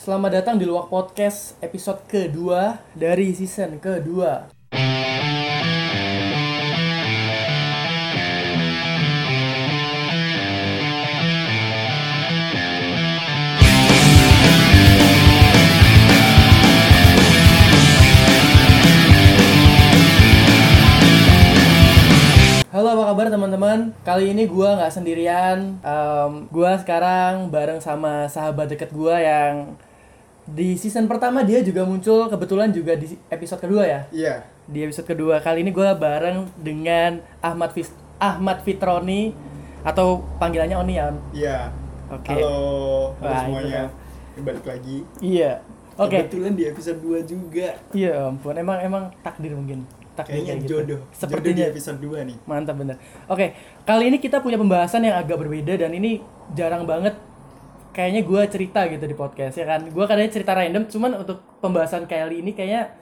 Selamat datang di Luak Podcast episode kedua dari season kedua. Halo apa kabar teman-teman? Kali ini gua nggak sendirian. Em, gua sekarang bareng sama sahabat deket gua yang di season pertama dia juga muncul kebetulan juga di episode kedua ya. Iya. Di episode kedua kali ini gua bareng dengan Ahmad Fis Ahmad Fitroni atau panggilannya Oni ya. Iya. Oke. Halo, halo Wah, semuanya. Balik lagi. Iya. Oke. Kebetulan di episode 2 juga. Iya ampun, emang emang takdir mungkin. Takdir Kayaknya kayak gitu. jodoh. Sepertinya Jodoh di episode 2 nih. Mantap bener. Oke, kali ini kita punya pembahasan yang agak berbeda dan ini jarang banget kayaknya gue cerita gitu di podcast ya kan. Gue kadang cerita random, cuman untuk pembahasan kali ini kayaknya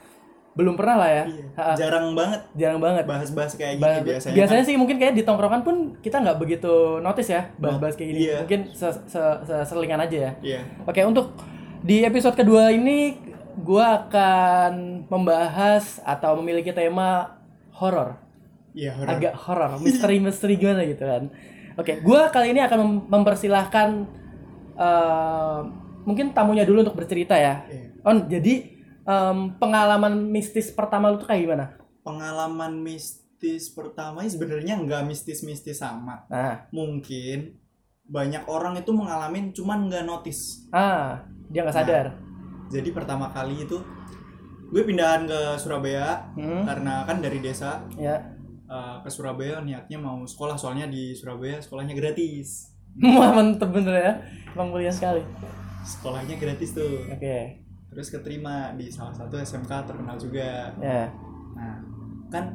belum pernah lah ya. Iya. Ha-ha. Jarang banget Jarang banget. bahas-bahas kayak gini Ba- biasanya. biasanya kan. sih mungkin kayak di tongkrongan pun kita nggak begitu notice ya bahas-bahas kayak gini. Iya. Mungkin se- se- se- selingan aja ya. Iya. Oke, untuk di episode kedua ini gua akan membahas atau memiliki tema horor. Iya, horor. Agak horor, misteri-misteri gimana gitu kan. Oke, gua kali ini akan mem- mempersilahkan mungkin tamunya dulu untuk bercerita ya. Iya. On, jadi em, pengalaman mistis pertama lu tuh kayak gimana? Pengalaman mistis pertama ini sebenarnya nggak mistis-mistis sama. Nah, Mungkin banyak orang itu mengalami cuman nggak notice. ah, dia nggak sadar. Jadi pertama kali itu gue pindahan ke Surabaya Hmm, karena kan dari desa ya. uh, ke Surabaya niatnya mau sekolah soalnya di Surabaya sekolahnya gratis Wah, mantep bener ya. Emang mulia sekali. sekolahnya gratis tuh Oke, terus keterima di salah satu SMK terkenal juga ya. nah kan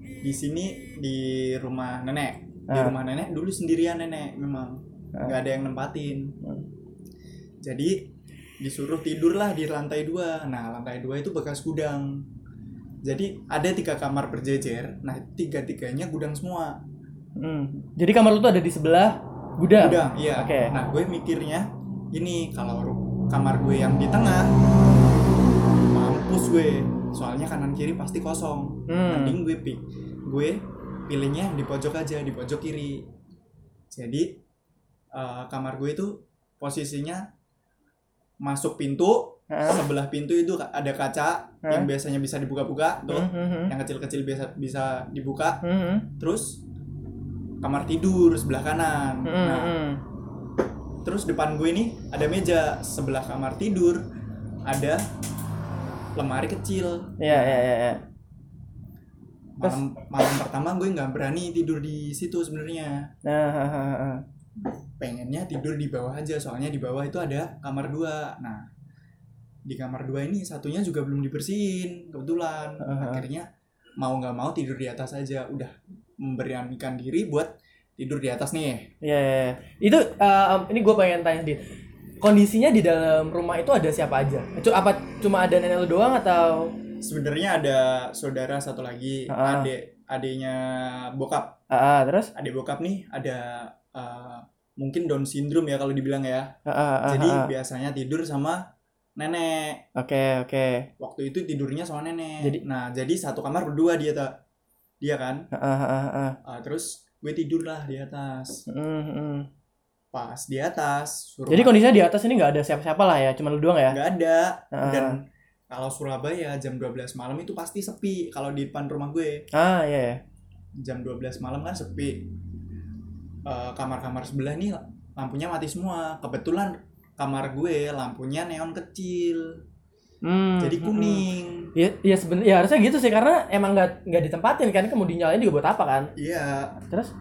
di sini di rumah nenek di Ah. rumah nenek dulu sendirian nenek memang nggak ada yang nempatin Hmm. jadi disuruh tidur lah di lantai dua nah lantai dua itu bekas gudang jadi ada tiga kamar berjejer nah tiga tiganya gudang semua Hmm. Jadi kamar lu tuh ada di sebelah gudang. Gudang, iya. Oke. Nah, gue mikirnya ini kalau kamar gue yang di tengah mampus gue. Soalnya kanan kiri pasti kosong. Hmm. Mending gue pi gue pilihnya di pojok aja, di pojok kiri. Jadi eh, kamar gue itu posisinya masuk pintu, Hah? sebelah pintu itu ada kaca yang biasanya bisa dibuka-buka tuh. Hmm, hmm, hmm. Yang kecil-kecil biasa bisa dibuka. Hmm. Terus kamar tidur sebelah kanan. Hmm, Nah, hmm. Terus depan gue nih ada meja sebelah kamar tidur ada lemari kecil. Iya, iya, iya, iya. Malam malam pertama gue nggak berani tidur di situ sebenarnya. Nah. Pengennya tidur di bawah aja soalnya di bawah itu ada kamar dua. Nah di kamar dua ini satunya juga belum dibersihin kebetulan. Akhirnya mau nggak mau tidur di atas aja. Udah memberanikan diri buat tidur di atas nih. Iya, iya, iya. Itu eh, ini gue pengen tanya sedikit. Kondisinya di dalam rumah itu ada siapa aja? Apa cuma ada nenek lu doang atau? Sebenarnya ada saudara satu lagi, Ah. adik adiknya bokap. Ah, ah, terus? Adik bokap nih ada uh, mungkin Down syndrome ya kalau dibilang ya. Ah, ah, Jadi biasanya tidur sama nenek. Oke, oke. Waktu itu tidurnya sama nenek. Jadi- nah, jadi satu kamar berdua dia tak. Dia kan. Ah, ah, ah. Uh, terus gue tidur lah di atas. Hmm, hmm. Pas di atas suruh Jadi kondisinya di atas ini nggak ada siapa-siapa lah ya, cuma lu doang ya? nggak ada. Ah. Dan kalau Surabaya jam 12 malam itu pasti sepi kalau di depan rumah gue. Ah, iya, iya. jam 12 malam kan sepi Eh, kamar-kamar sebelah nih lampunya mati semua kebetulan kamar gue lampunya neon kecil Hmm, jadi hmm, kuning hmm. Ya, ya sebenarnya ya harusnya gitu sih karena emang nggak nggak ditempatin kan, kamu dinyalain juga buat apa kan? iya Terus?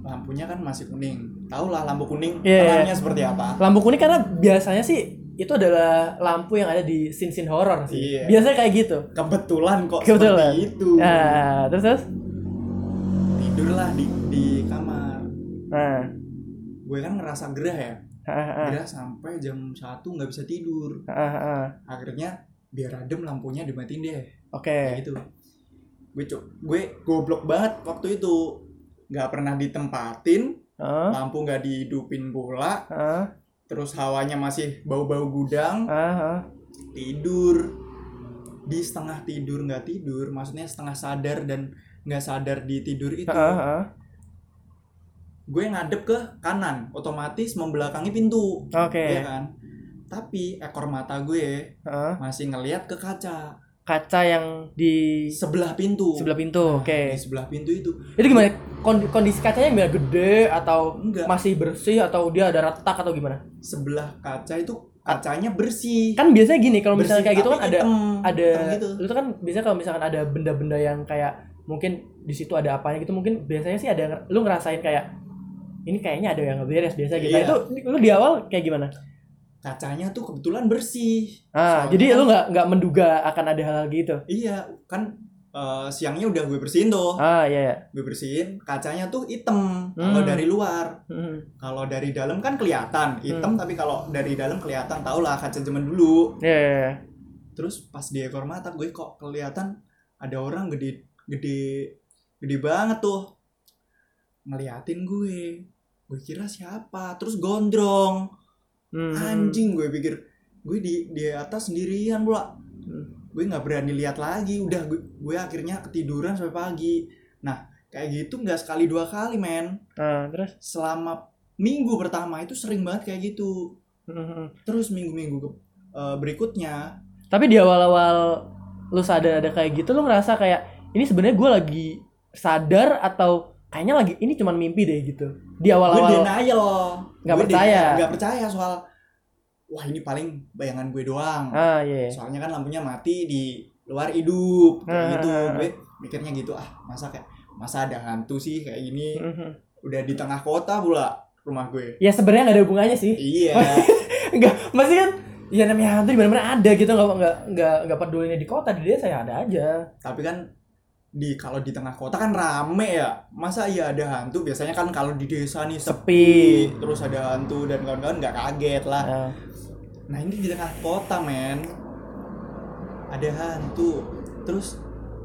lampunya kan masih kuning tau lah lampu kuning Iya, iya. terangnya seperti apa Lampu kuning karena biasanya sih itu adalah lampu yang ada di scene-scene horor sih. Iya. Biasanya kayak gitu. kebetulan kok Kebetulan. seperti itu Nah, terus terus? tidurlah di di kamar Nah, gue kan ngerasa gerah ya gerah sampai jam satu nggak bisa tidur. Akhirnya biar adem lampunya dimatiin deh. Oke. kayak gitu. Gue gue goblok banget waktu itu. Nggak pernah ditempatin Ah, lampu nggak dihidupin pula ah. terus hawanya masih bau-bau gudang ah. tidur. Di setengah tidur nggak tidur maksudnya setengah sadar dan nggak sadar di tidur itu. Ah. Gue ngadep ke kanan otomatis membelakangi pintu Oke. ya kan tapi ekor mata gue Ah. masih ngelihat ke kaca Kaca yang di sebelah pintu sebelah pintu. Oke. di sebelah pintu itu Itu gimana? Kon- Kondisi kacanya gimana? Gede atau enggak masih bersih atau dia ada retak atau gimana? sebelah kaca itu kacanya bersih Kan biasanya gini kalau misalnya kayak gitu kan ada hitam. ada Hitam gitu tuh kan biasanya kalau misalkan ada benda-benda yang kayak mungkin di situ ada apanya gitu mungkin biasanya sih ada yang- lu ngerasain kayak ini kayaknya ada yang beres biasa gitu. Nah, Iya. itu lu di awal kayak gimana? kacanya tuh kebetulan bersih Ah, Soalnya jadi kan- lu nggak nggak menduga akan ada hal gitu. iya kan eh, siangnya udah gue bersihin tuh Ah, iya ya. gue bersihin kacanya tuh hitam kalau Hmm. dari luar Hmm. kalau dari dalam kan kelihatan hitam tapi kalau dari dalam kelihatan tau lah kaca zaman dulu Iya, iya, iya. terus pas di ekor mata gue kok kelihatan ada orang gede gede gede banget tuh ngeliatin gue gue kira siapa? Terus gondrong. Hmm. anjing gue pikir. Gue di di atas sendirian pula. Hmm. gue nggak berani lihat lagi. Udah gue, gue akhirnya ketiduran sampai pagi. Nah kayak gitu nggak sekali dua kali men. Ah, terus? Selama minggu pertama itu sering banget kayak gitu. Hmm, terus minggu-minggu ke- eh, berikutnya. Tapi di awal-awal lu sadar ada kayak gitu lu ngerasa kayak ini sebenarnya gue lagi sadar atau kayaknya lagi ini cuman mimpi deh gitu. Di gue awal-awal. denial Nggak Gue percaya. nggak percaya soal wah ini paling bayangan gue doang Ah, iya. soalnya kan lampunya mati di luar hidup kayak Ah, gitu ah, ah. gue mikirnya gitu ah masa kayak masa ada hantu sih kayak gini hmm. udah di tengah kota pula rumah gue Ya sebenarnya nggak ada hubungannya sih. iya Enggak, masih kan ya namanya hantu di mana-mana ada gitu nggak nggak nggak nggak pedulinya di kota di desa ya ada aja. tapi kan di kalau di tengah kota kan rame ya. Masa iya ada hantu? Biasanya kan kalau di desa nih sepi, Sepi. terus ada hantu dan kawan-kawan nggak kaget lah. Ah, nah ini di tengah kota men. Ada hantu. Terus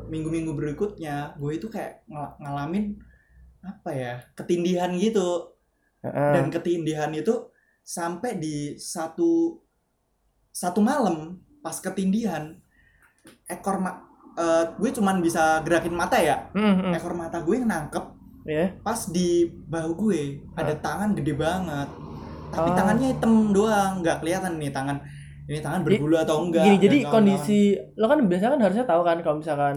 minggu-minggu berikutnya gue itu kayak ng- ngalamin apa ya ketindihan gitu. Ah. dan ketindihan itu sampai di satu satu malam pas ketindihan ekor ma eh, gue cuman bisa gerakin mata ya Hmm, hmm. ekor mata gue nangkep Ya. pas di bahu gue ada tangan gede banget tapi Ah. tangannya hitam doang nggak kelihatan nih tangan ini tangan berbulu atau enggak Gini, jadi kawan-kawan. kondisi lo kan biasanya kan harusnya tahu kan kalau misalkan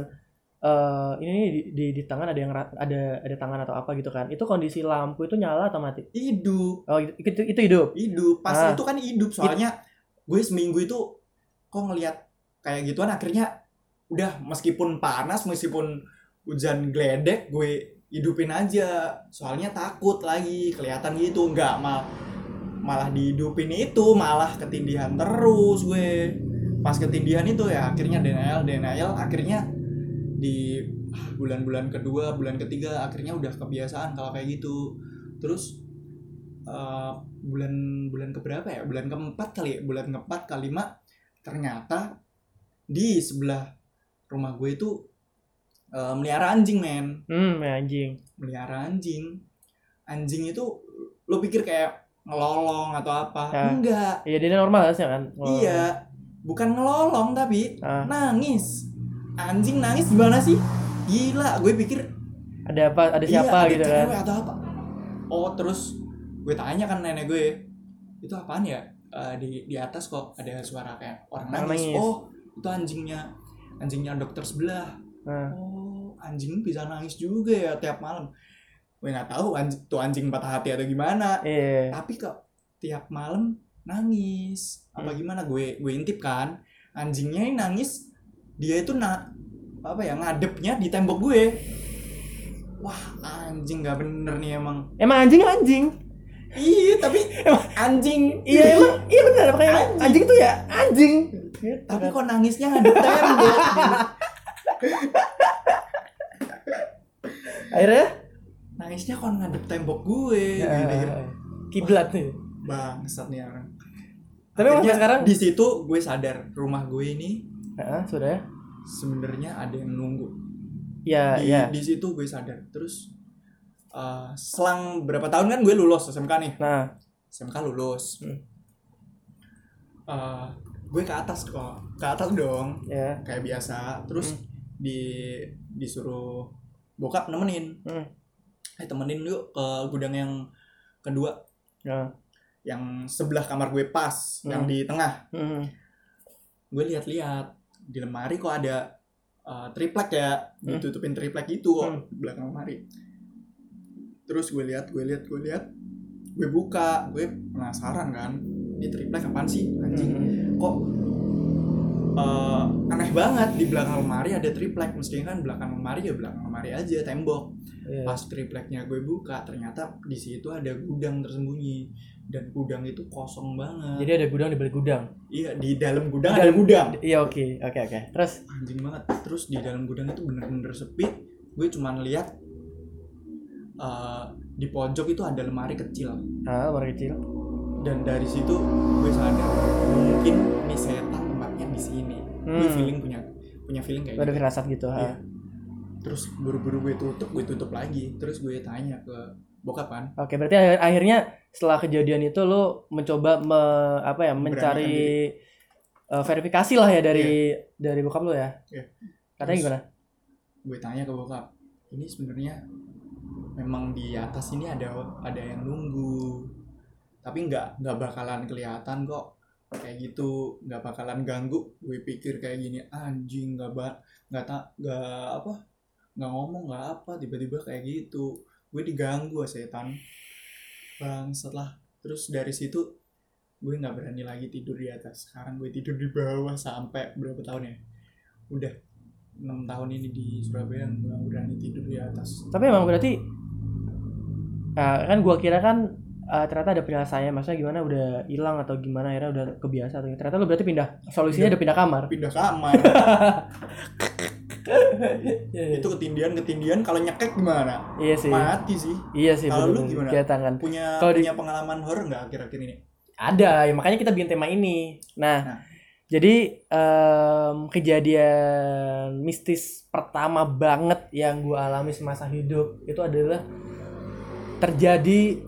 eh ini di, di di tangan ada yang ada ada tangan atau apa gitu kan. Itu kondisi lampu itu nyala atau mati? hidup Oh, itu itu, itu hidup. hidup pas Ah. itu kan hidup soalnya gue seminggu itu kok ngelihat kayak gituan akhirnya udah meskipun panas meskipun hujan geledek gue hidupin aja. Soalnya takut lagi kelihatan gitu. Nggak mal malah dihidupin itu malah ketindihan terus gue. Pas ketindihan itu ya akhirnya denial denial. Akhirnya di bulan-bulan kedua bulan ketiga akhirnya udah kebiasaan kalau kayak gitu. Terus eh, bulan bulan keberapa ya? Bulan keempat kali ya? bulan keempat kelima. Ternyata di sebelah rumah gue itu eh, melihara anjing men Hmm, ya anjing. melihara anjing anjing itu lo pikir kayak ngelolong atau apa Ya. enggak Iya, dia normal harusnya kan. Oh. iya bukan ngelolong tapi Ah, nangis anjing nangis gimana sih gila gue pikir ada apa? Ada siapa iya, ada gitu kan. atau apa oh terus gue tanya kan nenek gue itu apaan ya Eh, di di atas kok ada suara kayak orang Orang nangis. nangis. oh itu anjingnya anjingnya dokter sebelah. Nah, oh anjing bisa nangis juga ya tiap malam. Gue nggak tahu anjing tuh anjing patah hati atau gimana. Iya. tapi kok tiap malam nangis. Apa Hmm. gimana? Gue gue intip kan. Anjingnya ini nangis dia itu na apa ya ngadepnya di tembok gue. Wah anjing nggak bener nih emang. Emang anjing anjing. Iya tapi anjing Iya emang iya benar makanya Anjing. anjing tuh ya anjing. tapi kok nangisnya ngadep tembok Akhirnya nangisnya kok ngadep tembok gue ya, gitu. kiblat nih. bangsat nih orang Tapi Akhirnya sekarang di situ gue sadar rumah gue ini Heeh, sudah ya. sebenarnya ada yang nunggu Ya, di, ya. di situ gue sadar terus eh, selang berapa tahun kan gue lulus SMK nih Nah, SMK lulus Hmm. eh, gue ke atas kok ke atas dong Ya. kayak biasa terus di disuruh bokap nemenin Hmm. eh temenin yuk ke gudang yang kedua Ya. yang sebelah kamar gue pas yang Hmm. di tengah Hmm. gue lihat-lihat di lemari kok ada uh, triplek ya Hmm. ditutupin triplek gitu kok Hmm. belakang lemari terus gue lihat gue lihat gue lihat gue buka gue penasaran kan ini triplek apaan sih anjing? Hmm. kok uh, aneh banget di belakang lemari ada triplek. Mestinya kan belakang lemari ya belakang lemari aja tembok. Iya. pas tripleknya gue buka ternyata di situ ada gudang tersembunyi. Dan gudang itu kosong banget. Jadi ada gudang di balik gudang. iya di dalam gudang Di ada dalam- gudang. Iya oke oke oke. Terus? Anjing banget. Terus di dalam gudang itu bener-bener sepi. Gue cuman lihat uh, di pojok itu ada lemari kecil ah lemari kecil. dan dari situ gue sadar mungkin ini setan tempatnya di sini gue Hmm. feeling punya punya feeling kayak Ada gitu firasat gitu. Iya. ha. terus buru-buru gue tutup gue tutup lagi terus gue tanya ke bokap kan Oke, berarti akhir- akhirnya setelah kejadian itu lo mencoba me- apa ya mencari eh, verifikasi lah ya dari dari bokap lo ya. Iya. Katanya Terus- gimana? gue tanya ke bokap ini sebenarnya memang di atas ini ada ada yang nunggu. Tapi nggak nggak bakalan kelihatan kok. Kayak gitu nggak bakalan ganggu. Gue pikir kayak gini anjing nggak ba nggak tak nggak apa nggak ngomong nggak apa tiba-tiba kayak gitu. Gue diganggu setan. Bang setelah terus dari situ gue nggak berani lagi tidur di atas. Sekarang gue tidur di bawah sampai berapa tahun ya? Udah enam tahun ini di Surabaya nggak berani tidur di atas Tapi emang berarti ah, kan gua kira kan ah, ternyata ada penyelesaiannya maksudnya gimana udah hilang atau gimana akhirnya udah kebiasa atau ternyata lo berarti pindah solusinya udah pindah kamar. pindah kamar itu ketindian ketindian kalau nyekek gimana Iya sih. mati sih Iya sih Kalau lu gimana? Kan. punya di- punya pengalaman horor nggak akhir-akhir ini Ada, ya makanya kita bikin tema ini. Nah, Nah. Jadi em, kejadian mistis pertama banget yang gue alami semasa hidup itu adalah terjadi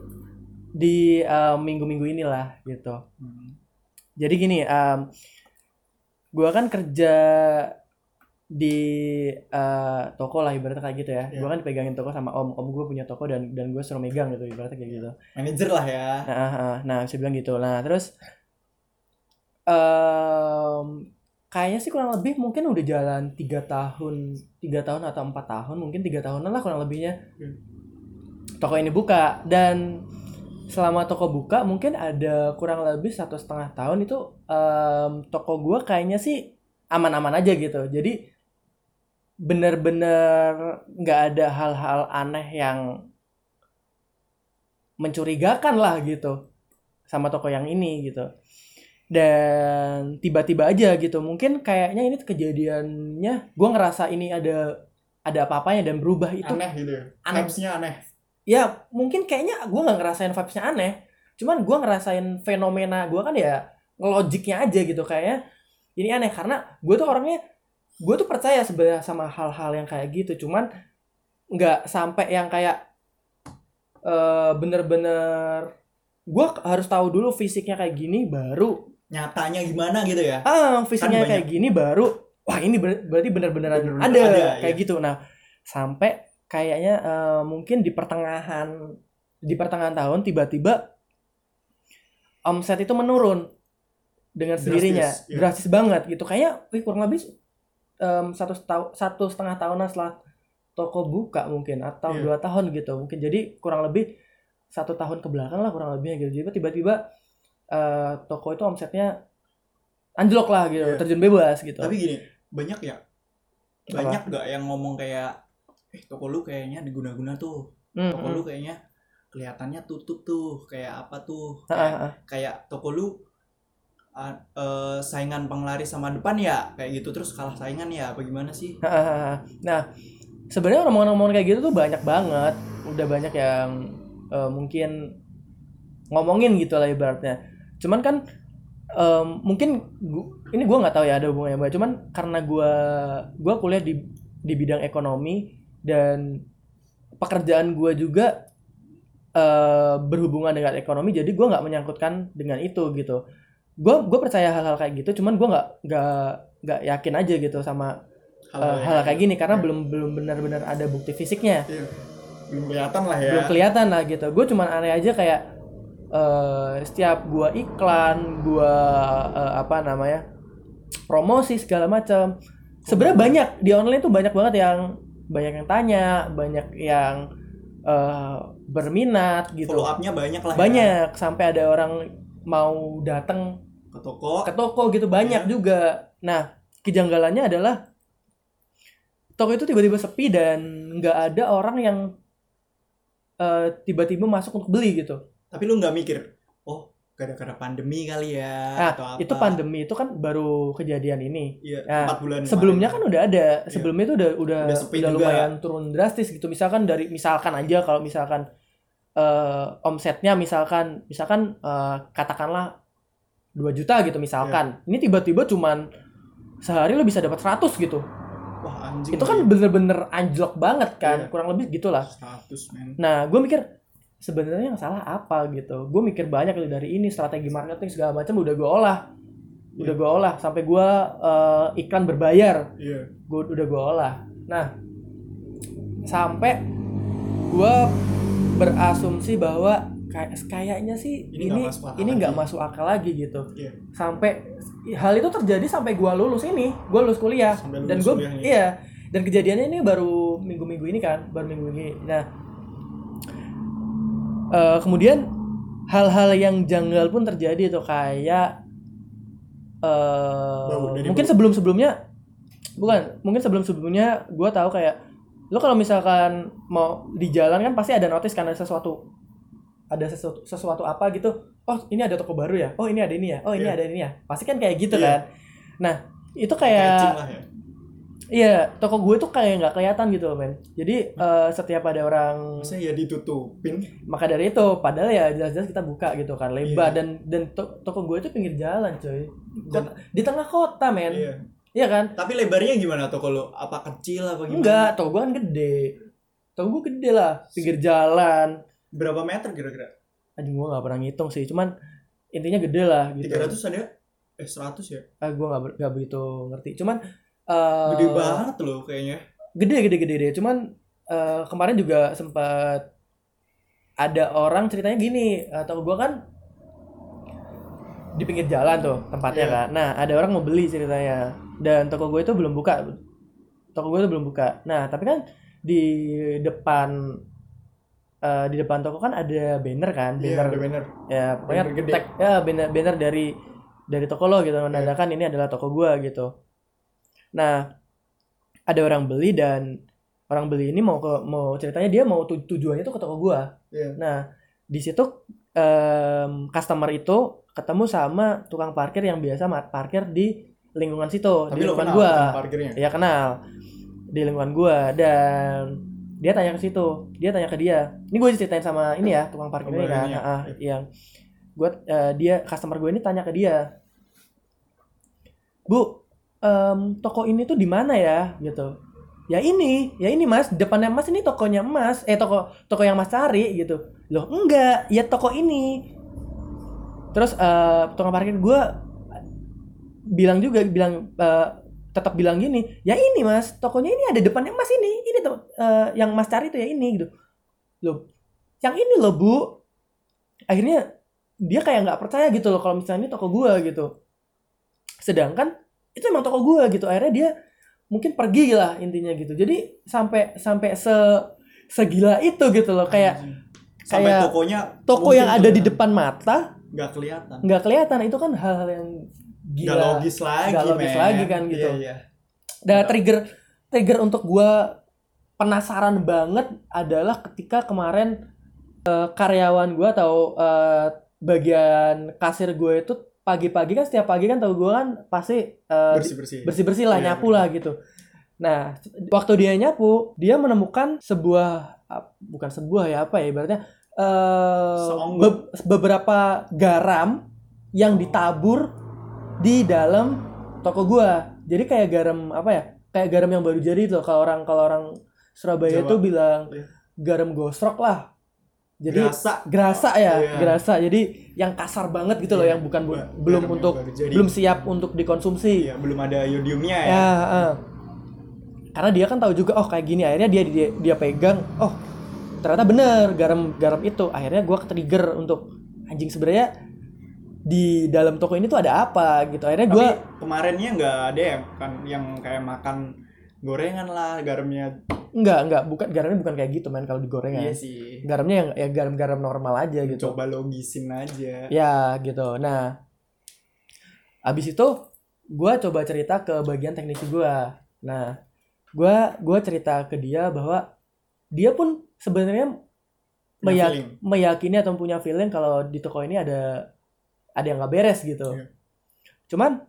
di em, minggu-minggu inilah gitu. Hmm. Jadi gini, em, gue kan kerja di eh, toko lah ibaratnya kayak gitu ya. Iya. Gue kan dipegangin toko sama om, om gue punya toko dan dan gue suruh megang gitu ibaratnya kayak gitu. manajer lah ya Nah, ah, ah. nah bisa bilang gitu. Nah, terus em kayaknya sih kurang lebih mungkin udah jalan tiga tahun, tiga tahun atau empat tahun, mungkin tiga tahunan lah kurang lebihnya. Toko ini buka dan selama toko buka mungkin ada kurang lebih satu setengah tahun itu em, toko gua kayaknya sih aman-aman aja gitu. Jadi bener-bener nggak ada hal-hal aneh yang mencurigakan lah gitu sama toko yang ini gitu dan tiba-tiba aja gitu. Mungkin kayaknya ini kejadiannya gue ngerasa ini ada ada apa-apanya dan berubah itu. Aneh gitu ya. Aneh. vibes-nya aneh. Ya mungkin kayaknya gue nggak ngerasain vibesnya aneh. Cuman gue ngerasain fenomena gue kan ya logiknya aja gitu kayaknya. Ini aneh karena gue tuh orangnya gue tuh percaya sebenarnya sama hal-hal yang kayak gitu. Cuman nggak sampai yang kayak eh, bener-bener gue harus tahu dulu fisiknya kayak gini baru nyatanya gimana gitu ya? Ah fisiknya Kan kayak gini baru wah ini ber- berarti bener-beneran Bener-bener ada, ada, kayak iya. gitu. Nah sampai kayaknya eh, mungkin di pertengahan di pertengahan tahun tiba-tiba omset itu menurun dengan Drastis, sendirinya. iya. drastis banget gitu. Kayaknya wih, kurang lebih em, satu setau- satu setengah tahunan setelah toko buka mungkin atau Iya. dua tahun gitu. Mungkin jadi kurang lebih satu tahun ke belakang lah kurang lebihnya gitu. Jadi tiba-tiba eh, toko itu omsetnya anjlok lah gitu Iya. terjun bebas gitu tapi gini banyak ya Apa? banyak gak yang ngomong kayak eh toko lu kayaknya diguna-guna tuh Hmm, toko hmm. lu kayaknya kelihatannya tutup tuh kayak apa tuh kayak, ah, ah. kayak toko lu ah, eh, saingan penglaris sama depan ya kayak gitu terus kalah saingan ya apa gimana sih Ah, ah, ah. nah sebenarnya omongan-omongan kayak gitu tuh banyak banget udah banyak yang eh, mungkin ngomongin gitu lah ibaratnya cuman kan em, mungkin gu- ini gua nggak tahu ya ada hubungannya apa. Cuman karena gua gua kuliah di di bidang ekonomi dan pekerjaan gua juga eh, berhubungan dengan ekonomi jadi gua nggak menyangkutkan dengan itu gitu. Gue gue percaya hal-hal kayak gitu cuman gue nggak nggak nggak yakin aja gitu sama eh, hal, kayak gini. Karena Iya. belum belum benar-benar ada bukti fisiknya. Iya. belum kelihatan lah ya. Belum kelihatan lah gitu. Gue cuman aneh aja kayak eh setiap gua iklan gua eh, apa namanya promosi segala macam. Sebenarnya banyak di online tuh banyak banget yang banyak yang tanya banyak yang eh, berminat gitu. Follow up-nya banyak lah ya. banyak sampai ada orang mau datang ke toko. ke toko gitu banyak Iya. juga. Nah kejanggalannya adalah toko itu tiba-tiba sepi dan nggak ada orang yang tiba-tiba masuk untuk beli gitu tapi lu nggak mikir oh gara-gara pandemi kali ya nah atau apa? itu pandemi itu kan baru kejadian ini. Iya Nah, empat bulan sebelumnya kan kemarin. udah ada. Sebelumnya itu udah udah Udah udah juga. lumayan turun drastis gitu. Misalkan dari misalkan aja kalau misalkan eh, omsetnya misalkan misalkan eh, katakanlah 2 juta gitu misalkan. Iya. ini tiba-tiba cuman sehari lo bisa dapat 100 gitu. Wah anjing itu kan bener-bener anjlok banget kan Iya. kurang lebih gitulah. 100 men. Nah gue mikir sebenarnya yang salah apa gitu. Gue mikir banyak dari ini strategi marketing segala macam udah gue olah. Udah Iya. gue olah sampai gue eh, iklan berbayar. Iya. Gue udah gue olah. Nah sampai gue berasumsi bahwa kayak kayaknya sih Ini ini nggak masuk ini nggak masuk akal lagi gitu. Iya. Sampai hal itu terjadi sampai gue lulus ini. Gue lulus kuliah. Lulus dan gue iya. Dan kejadiannya ini baru minggu-minggu ini kan baru minggu ini. Nah eh, kemudian hal-hal yang janggal pun terjadi tuh kayak dari mungkin bau. sebelum-sebelumnya bukan mungkin sebelum-sebelumnya gue tahu kayak lo kalau misalkan mau di jalan kan pasti ada notis kan ada sesuatu ada sesuatu sesuatu apa gitu oh ini ada toko baru ya oh ini ada ini ya oh ini Iya. ada ini ya pasti kan kayak gitu Iya. kan nah itu kayak ya iya toko gue tuh kayak nggak kelihatan gitu loh men jadi eh, setiap ada orang masa ya ditutupin. Maka dari itu padahal ya jelas-jelas kita buka gitu kan lebar. Iya. dan dan to- toko gue itu pinggir jalan coy. Dan di tengah kota men. Iya. Iya kan? Tapi lebarnya gimana? Toko lo apa kecil apa gimana? Enggak toko gue kan gede. Toko gue gede lah pinggir jalan. Berapa meter kira-kira? Anjing gue nggak pernah ngitung sih. Cuman intinya gede lah gitu. 300 ada eh 100 ya? Ah, gue ber- nggak begitu ngerti. Cuman eh, gede banget loh kayaknya. Gede gede gede gede cuman eh, kemarin juga sempat ada orang ceritanya gini. Eh, toko gue kan di pinggir jalan tuh tempatnya Iya. kan. Nah ada orang mau beli ceritanya. Dan toko gue itu belum buka. Toko gue itu belum buka. Nah tapi kan di depan eh, di depan toko kan ada banner kan iya banner ada banner. ya pokoknya Banner gede. tag ya banner banner dari dari toko lo gitu menandakan ini adalah toko gua gitu nah ada orang beli dan orang beli ini mau ke mau ceritanya dia mau tu- tujuannya tuh ke toko gua. Iya. nah di situ em, customer itu ketemu sama tukang parkir yang biasa parkir di lingkungan situ tapi di lingkungan kenal gua. tukang parkirnya? Ya kenal. Di lingkungan gua. Dan dia tanya ke situ. Dia tanya ke dia. Ini gue ceritain sama ini ya tukang parkir ini Tukang kan parkirnya, ah, iya. yang gue dia customer gue ini tanya ke dia. Bu em, toko ini tuh di mana ya? Gitu. Ya ini ya ini mas. Depannya mas ini tokonya mas. Eh toko toko yang mas cari gitu. Loh enggak. Ya toko ini. Terus eh tukang parkir gue bilang juga bilang eh, tetap bilang gini ya ini mas. Tokonya ini ada depannya mas ini. Ini tuh eh, yang mas cari tuh ya ini gitu. Loh yang ini loh bu. Akhirnya dia kayak nggak percaya gitu loh kalau misalnya ini toko gua gitu. Sedangkan itu emang toko gua gitu akhirnya dia mungkin pergi lah intinya gitu jadi sampai sampai se segila itu gitu loh kayak sampai kayak tokonya toko yang ada di kelihatan. depan mata nggak kelihatan nggak kelihatan itu kan hal-hal yang gila nggak logis lagi Nggak logis men. lagi kan, gitu. iya, iya. Dan trigger trigger untuk gua penasaran banget adalah ketika kemarin eh, karyawan gua atau eh, bagian kasir gue itu pagi-pagi kan setiap pagi kan tahu gua kan pasti eh, bersih bersih bersih-bersih lah Iya, nyapu lah gitu. Nah, waktu dia nyapu, dia menemukan sebuah ah, bukan sebuah ya apa ya ibaratnya Seonggok. be- beberapa garam yang ditabur di dalam toko gua. Jadi kayak garam apa ya? Kayak garam yang baru jadi tuh kalau orang kalau orang Surabaya Jawa. itu bilang Iya. garam gosrok lah. Jadi Gerasa. gerasa ya Iya. gerasa jadi yang kasar banget gitu loh Iya, yang bukan bu- ba- belum garam yang untuk jadi. belum siap untuk dikonsumsi Iya, belum ada iodiumnya ya. eh. karena dia kan tahu juga oh kayak gini akhirnya dia dia, dia pegang oh ternyata bener garam garam itu akhirnya gua trigger untuk anjing sebenarnya di dalam toko ini tuh ada apa gitu akhirnya gua kemarinnya nggak ada ya kan yang kayak makan gorengan lah garamnya. Enggak enggak bukan garamnya bukan kayak gitu man kalau digoreng ya Iya sih. garamnya yang ya garam-garam normal aja gitu Coba logisin aja. Ya gitu. Nah, abis itu gue coba cerita ke bagian teknisi gue. Nah, gue gua cerita ke dia bahwa dia pun sebenarnya meyak- feeling. meyakini atau punya feeling kalau di toko ini ada ada yang nggak beres gitu. Iya. Cuman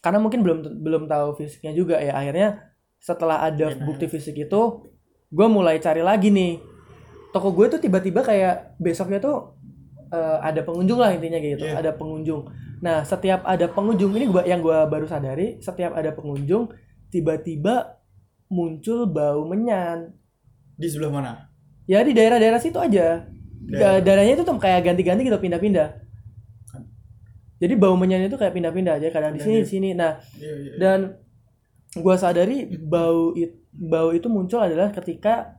karena mungkin belum belum tahu fisiknya juga ya akhirnya setelah ada Gimana? bukti fisik itu gue mulai cari lagi nih toko gue tuh tiba-tiba kayak besoknya tuh eh, ada pengunjung lah intinya gitu Iya. ada pengunjung nah setiap ada pengunjung ini gua, yang gue baru sadari setiap ada pengunjung tiba-tiba muncul bau menyan Di sebelah mana? ya di daerah-daerah situ aja Daerah. Daerahnya itu tuh kayak ganti-ganti gitu pindah-pindah jadi bau menyan itu kayak pindah-pindah aja kadang di sini di sini nah Iya, iya. dan gua sadari bau it, bau itu muncul adalah ketika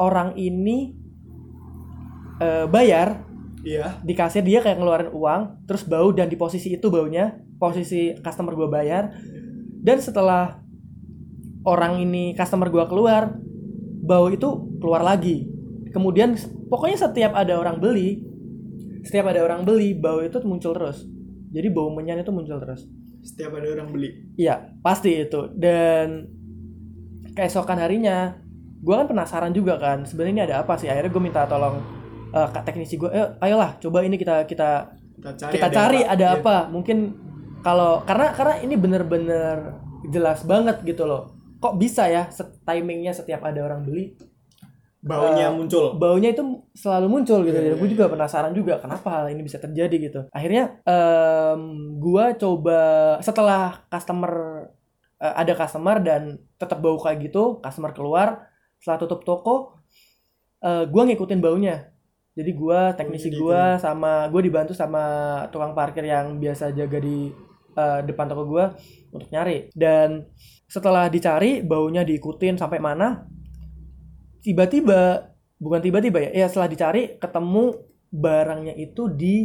orang ini eh, bayar Iya. di kasir dia kayak ngeluarin uang terus bau dan di posisi itu baunya posisi customer gua bayar. Dan setelah orang ini customer gua keluar bau itu keluar lagi. Kemudian pokoknya setiap ada orang beli setiap ada orang beli bau itu muncul terus. Jadi bau menyan itu muncul terus Setiap ada orang beli. Iya, pasti itu. Dan keesokan harinya, gue kan penasaran juga kan. Sebenarnya ini ada apa sih? Akhirnya gue minta tolong eh, ke teknisi gue. Eh, ayolah, coba ini kita kita Kita cari kita cari ada Iya. apa. Mungkin kalau karena karena ini bener-bener jelas banget gitu loh. Kok bisa ya timingnya setiap ada orang beli Baunya Eh, muncul. baunya itu selalu muncul gitu. Iya, Dan gue iya, juga iya. penasaran juga kenapa hal ini bisa terjadi gitu. Akhirnya em gue coba setelah customer eh, ada customer dan tetap bau kayak gitu, customer keluar setelah tutup toko, eh gue ngikutin baunya. Jadi gue teknisi Baunya gue sama gue dibantu sama tukang parkir yang biasa jaga di eh, depan toko gue untuk nyari. Dan setelah dicari baunya diikutin sampai mana, tiba-tiba bukan tiba-tiba ya, ya setelah dicari ketemu barangnya itu di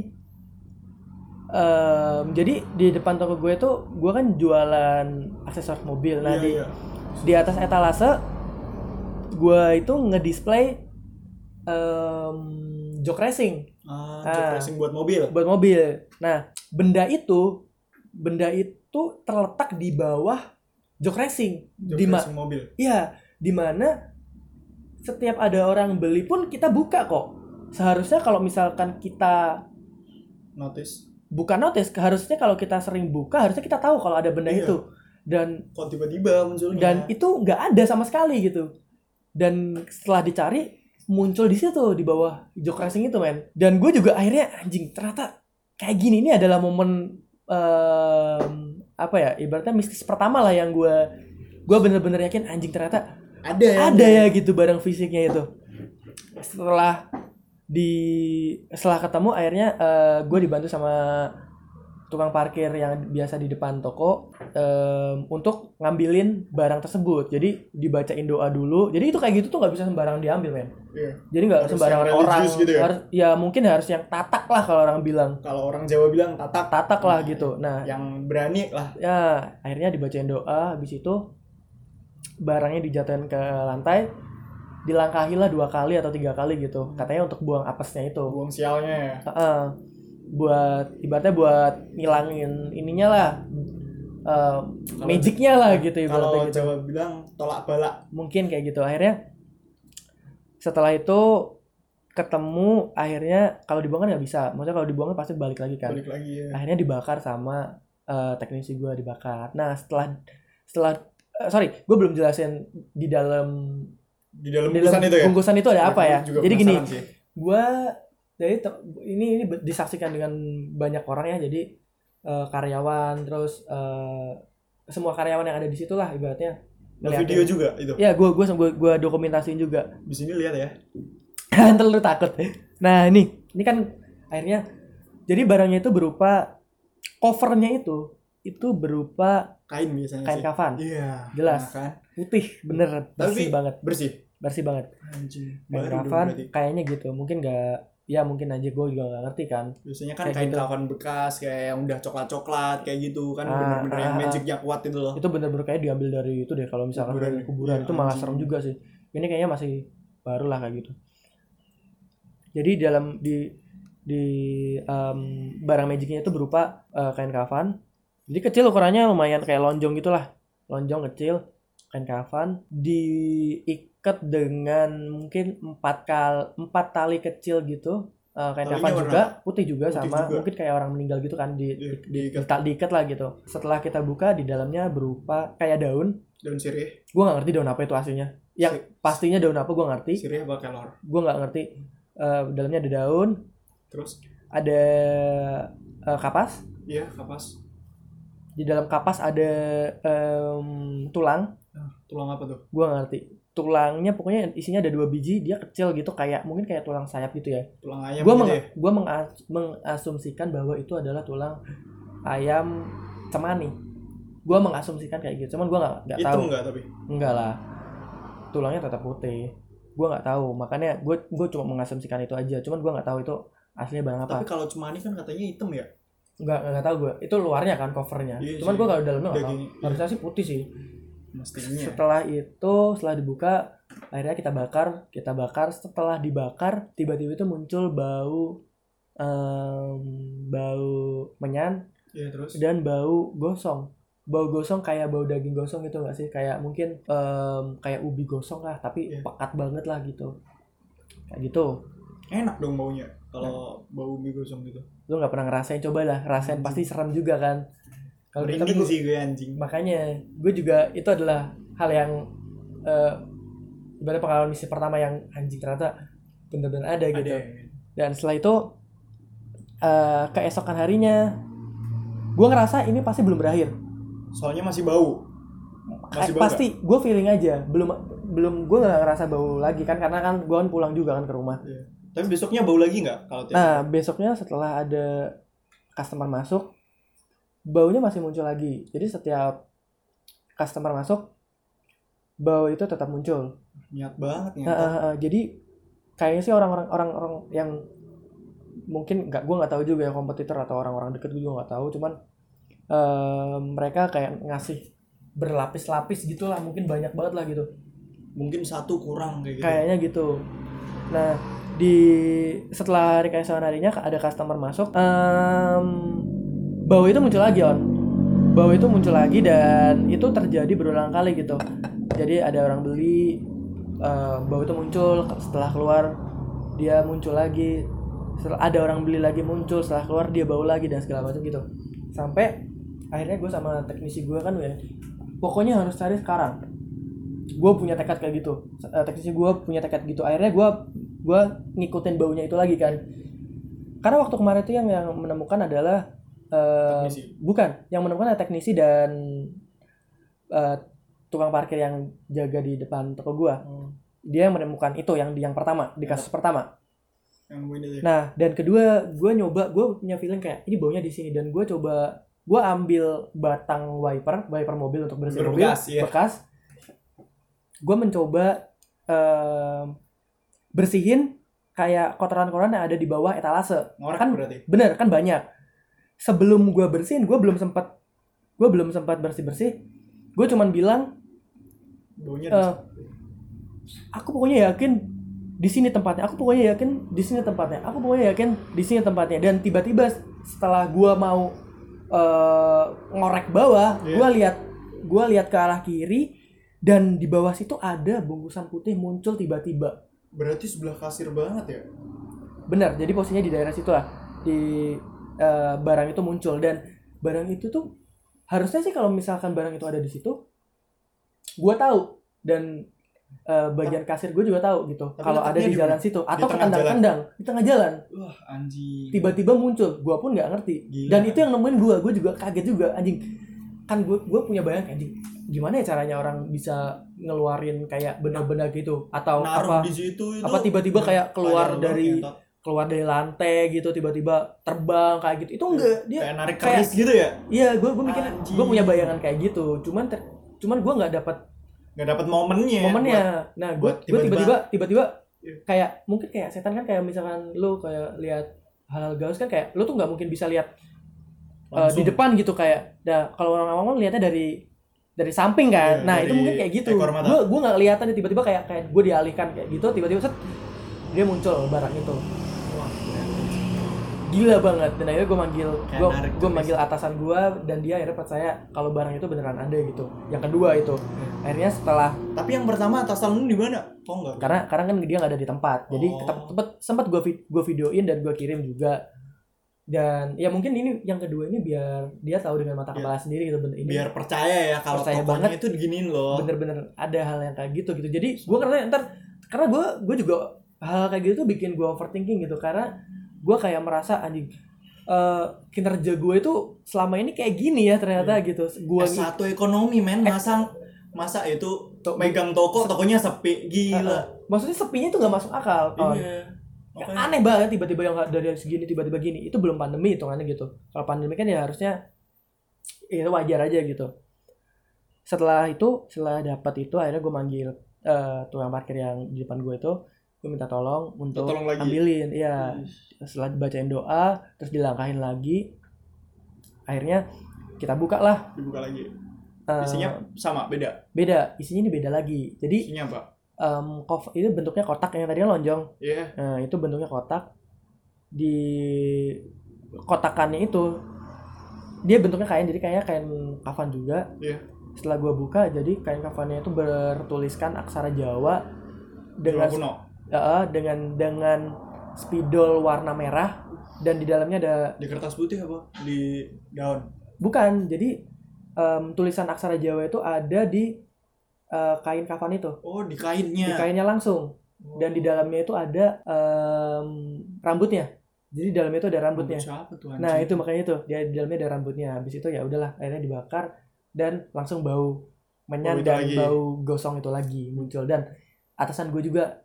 em, jadi di depan toko gue tuh gue kan jualan aksesoris mobil. Nah Iya, di iya. di atas etalase gue itu ngedisplay em, jok racing Ah, Ah. jok racing buat mobil. buat mobil. Nah, benda itu benda itu terletak di bawah jok racing. Jok Di racing mobil. Iya, di mana setiap ada orang beli pun kita buka kok. Seharusnya kalau misalkan kita Notice. bukan notice, harusnya kalau kita sering buka harusnya kita tahu kalau ada benda Iya. itu. Dan Kok tiba-tiba munculnya? dan itu nggak ada sama sekali gitu. Dan setelah dicari muncul di situ di bawah jok racing itu men. Dan gue juga akhirnya anjing ternyata kayak gini ini adalah momen em, apa ya ibaratnya mistis pertama lah yang gue gue bener-bener yakin anjing ternyata ada ya. ada ya gitu barang fisiknya itu. Setelah di setelah ketemu akhirnya gue dibantu sama tukang parkir yang biasa di depan toko em, untuk ngambilin barang tersebut. Jadi dibacain doa dulu. Jadi itu kayak gitu tuh nggak bisa sembarang diambil men. Iya. jadi nggak sembarangan orang. gitu ya? harus ya mungkin harus yang tatak lah kalau orang bilang. Kalau orang Jawa bilang tatak. Tatak lah Nah, gitu. Nah yang berani lah. ya akhirnya dibacain doa. Habis itu barangnya dijatuhin ke lantai dilangkahilah dua kali atau tiga kali gitu. Katanya untuk buang apesnya itu. Buang sialnya ya. Heeh. buat ibaratnya buat ngilangin ininya lah. Kalau- magicnya lah gitu ibaratnya Kalau gitu. Jawa bilang tolak balak. mungkin kayak gitu. Akhirnya setelah itu ketemu akhirnya kalau dibuang kan nggak bisa. Maksudnya kalau dibuang kan pasti balik lagi kan. Balik lagi ya. akhirnya dibakar sama eh, teknisi gue dibakar. Nah setelah setelah eh, sorry gue belum jelasin di dalam Di dalam di bungkusan itu ya. bungkusan itu ada apa ya jadi gini gue jadi ini ini disaksikan dengan banyak orang ya jadi eh, karyawan terus eh, semua karyawan yang ada di situ lah ibaratnya Ada video juga itu. ya gue gue gue gue dokumentasiin juga Di sini lihat ya. Ntar lu takut. Nah ini, ini kan akhirnya jadi barangnya itu berupa covernya itu itu berupa kain biasanya kain sih. kafan? Iya. Jelas. nah kan? Putih bener bersih Tapi- banget. bersih. Bersih banget. Anjing kain kafan kayaknya gitu. Mungkin nggak ya mungkin aja gue juga nggak ngerti kan. Biasanya kan Kayak kain gitu. kafan bekas kayak yang udah coklat coklat kayak gitu. Kan Ah, bener-bener yang ah, ah. magicnya kuat itu loh. Itu bener-bener kayak diambil dari itu deh kalau misalkan Kuburan. dari kuburan. Iya, itu malah anjing. serem juga sih. Ini kayaknya masih baru lah kayak gitu. Jadi dalam di di em, barang magicnya itu berupa eh, kain kafan jadi kecil ukurannya lumayan kayak lonjong gitulah. Lonjong kecil kain kafan diikat dengan mungkin empat kal empat tali kecil gitu. Eh, kain Talinya kafan warna? juga putih juga putih sama juga. mungkin kayak orang meninggal gitu kan di, Iya, di, di, diikat. di- diikat lah gitu. Setelah kita buka di dalamnya berupa kayak daun. Daun sirih. Gue nggak ngerti daun apa itu aslinya. Yang Si- pastinya daun apa gue ngerti. Sirih apa kelor? Gue nggak ngerti. Eh, dalamnya ada daun. Terus? Ada eh, kapas. Iya kapas di dalam kapas ada em, tulang Nah, tulang apa tuh gue ngerti tulangnya pokoknya isinya ada dua biji dia kecil gitu kayak mungkin kayak tulang sayap gitu ya tulang ayam gue gitu meng ya gua mengas- mengasumsikan bahwa itu adalah tulang ayam cemani gue mengasumsikan kayak gitu cuman gue nggak nggak tahu enggak tapi Enggak lah. Tulangnya tetap putih. Gua nggak tahu. Makanya gue gue cuma mengasumsikan itu aja. Cuman gua nggak tahu itu aslinya barang apa. tapi kalau cemani kan katanya hitam ya Enggak nggak tahu gue. Itu luarnya kan covernya. Iya Cuman gua kalau dalamnya nggak tahu. Iya. Harusnya sih putih sih. mestinya Setelah itu setelah dibuka akhirnya kita bakar kita bakar setelah dibakar tiba-tiba itu muncul bau em, bau menyan iya terus dan bau gosong bau gosong kayak bau daging gosong gitu gak sih kayak mungkin em, kayak ubi gosong lah tapi Iya. pekat banget lah gitu kayak gitu enak dong baunya kalau bau mie gosong gitu? Lu nggak pernah ngerasain? Coba lah rasain. Anjing. pasti serem juga kan. Kalau merinding sih gue anjing. Makanya gue juga itu adalah hal yang eh ibaratnya pengalaman misi pertama yang anjing ternyata bener-bener ada gitu. Ada. Dan setelah itu eh keesokan harinya gue ngerasa ini pasti belum berakhir. Soalnya masih bau. Eh, masih bau pasti gue feeling aja. Belum belum gue nggak ngerasa bau lagi kan karena kan gue kan pulang juga kan ke rumah. Nggak? Tapi besoknya bau lagi nggak kalau tiap nah besoknya setelah ada customer masuk baunya masih muncul lagi. Jadi setiap customer masuk bau itu tetap muncul. Niat banget niat eh, eh, jadi kayaknya sih orang-orang orang-orang yang mungkin nggak gue nggak tahu juga ya kompetitor atau orang-orang deket gue juga nggak tahu. Cuman eh, mereka kayak ngasih berlapis-lapis gitulah. Mungkin banyak banget lah gitu. Mungkin satu kurang kayak gitu. Kayaknya gitu. Nah di setelah keesokan harinya ada customer masuk em, bau itu muncul lagi on bau itu muncul lagi dan itu terjadi berulang kali gitu. Jadi ada orang beli eh, bau itu muncul setelah keluar dia muncul lagi. Setelah ada orang beli lagi muncul setelah keluar dia bau lagi dan segala macam gitu. Sampai akhirnya gue sama teknisi gue kan ya pokoknya harus cari sekarang. Gue punya tekad kayak gitu. Eh, teknisi gue punya tekad gitu. Akhirnya gue gue ngikutin baunya itu lagi kan. Karena waktu kemarin itu yang yang menemukan adalah Teknisi. bukan yang menemukan adalah teknisi dan eh, tukang parkir yang jaga di depan toko gue Oh, dia yang menemukan itu yang yang pertama di kasus pertama. yang nah dan kedua gue nyoba gue punya feeling kayak ini baunya di sini. Dan gue coba gue ambil batang wiper wiper mobil untuk bersih mobil iya. bekas. Gue mencoba em, bersihin kayak kotoran-kotoran yang ada di bawah etalase. Ngorek kan berarti? bener kan banyak. Sebelum gue bersihin gue belum sempat gue belum sempat bersih bersih gue cuman bilang baunya Eh, aku pokoknya yakin di sini tempatnya aku pokoknya yakin di sini tempatnya aku pokoknya yakin di sini tempatnya. Dan tiba-tiba setelah gua mau eh, ngorek bawah Iya. gua lihat gua lihat ke arah kiri dan di bawah situ ada bungkusan putih muncul tiba-tiba berarti sebelah kasir banget ya? Benar jadi posisinya di daerah situ lah. Di eh, barang itu muncul. Dan barang itu tuh harusnya sih kalau misalkan barang itu ada di situ gua tahu. Dan eh, bagian kasir gue juga tahu gitu kalau ada di jalan situ atau ke kandang-kandang di tengah jalan. Wah anjing. Tiba-tiba muncul gua pun nggak ngerti. Gila. dan itu yang nemuin gua gue juga kaget juga anjing kan gue gue punya bayang anjing gimana ya caranya orang bisa ngeluarin kayak benda-benda gitu? Atau naruh apa di situ itu apa tiba-tiba kayak keluar dari keluar dari lantai gitu tiba-tiba terbang kayak gitu. Itu enggak dia kayak narik kayak- keris gitu ya? Iya gue gue mikir gue punya bayangan kayak gitu. Cuman ter- cuman gue nggak dapat nggak dapat momennya momennya. nah gue buat gue tiba-tiba- tiba-tiba Iya. kayak mungkin kayak setan kan kayak misalkan lu kayak lihat hal-hal gaus kan kayak lu tuh nggak mungkin bisa lihat buat uh, di depan gitu kayak nah kalau orang awam lihatnya dari dari samping kan? Iya, nah itu mungkin kayak gitu. gue gue nggak kelihatan tiba-tiba kayak kayak gue dialihkan kayak gitu tiba-tiba set dia muncul barang itu. Gila banget. Dan akhirnya gue manggil gue manggil atasan gue dan dia akhirnya percaya kalau barang itu beneran ada gitu. Yang kedua itu. Akhirnya setelah tapi yang pertama atasan lu di mana? Kok enggak karena karena kan dia nggak ada di tempat. Jadi Oh. tetap tempat sempat gue gue videoin dan gue kirim juga dan ya mungkin ini yang kedua ini biar dia tahu dengan mata Iya. kepala sendiri gitu bener ini biar percaya ya kalau Percaya tokonya banget. itu diginiin loh. Bener-bener ada hal yang kayak gitu gitu. Jadi gue karena ntar karena gue gue juga hal kayak gitu tuh bikin gue overthinking gitu. Karena gue kayak merasa anjing eh, kinerja gue itu selama ini kayak gini ya ternyata gitu. Gue S1 ekonomi men. Eh. masa masa itu To- megang toko tokonya sepi. Gila. Maksudnya sepinya itu nggak masuk akal Ton. Ya, Makanya- aneh banget tiba-tiba yang dari segini tiba-tiba gini. Itu belum pandemi hitungannya gitu. Kalau pandemi kan ya harusnya ya itu wajar aja gitu. Setelah itu setelah dapat itu akhirnya gue manggil eh, tukang parkir yang di depan gue itu. Gue minta tolong untuk Tolong lagi. ambilin iya. Setelah dibacain doa terus dilangkahin lagi. Akhirnya kita buka lah. Dibuka lagi. Eh, isinya sama beda? Beda. Isinya ini beda lagi. Jadi isinya apa em, kov- itu bentuknya kotak yang tadinya lonjong iya Nah, itu bentuknya kotak. Di kotakannya itu dia bentuknya kain jadi kayaknya kain kafan juga. Iya. Setelah gua buka jadi kain kafannya itu bertuliskan aksara Jawa dengan Jawa kuno Ya, dengan dengan spidol warna merah dan di dalamnya ada di kertas putih apa di daun bukan jadi em, tulisan aksara Jawa itu ada di eh, kain kafan itu. Oh di di kainnya kainnya langsung. Oh. dan di dalamnya itu ada em, rambutnya. Jadi di dalamnya itu ada rambutnya. Rambut siapa tuh nah itu makanya itu. Dia di dalamnya ada rambutnya. Habis itu ya udahlah akhirnya dibakar dan langsung bau menyan dan lagi. bau gosong itu lagi muncul. Dan atasan gue juga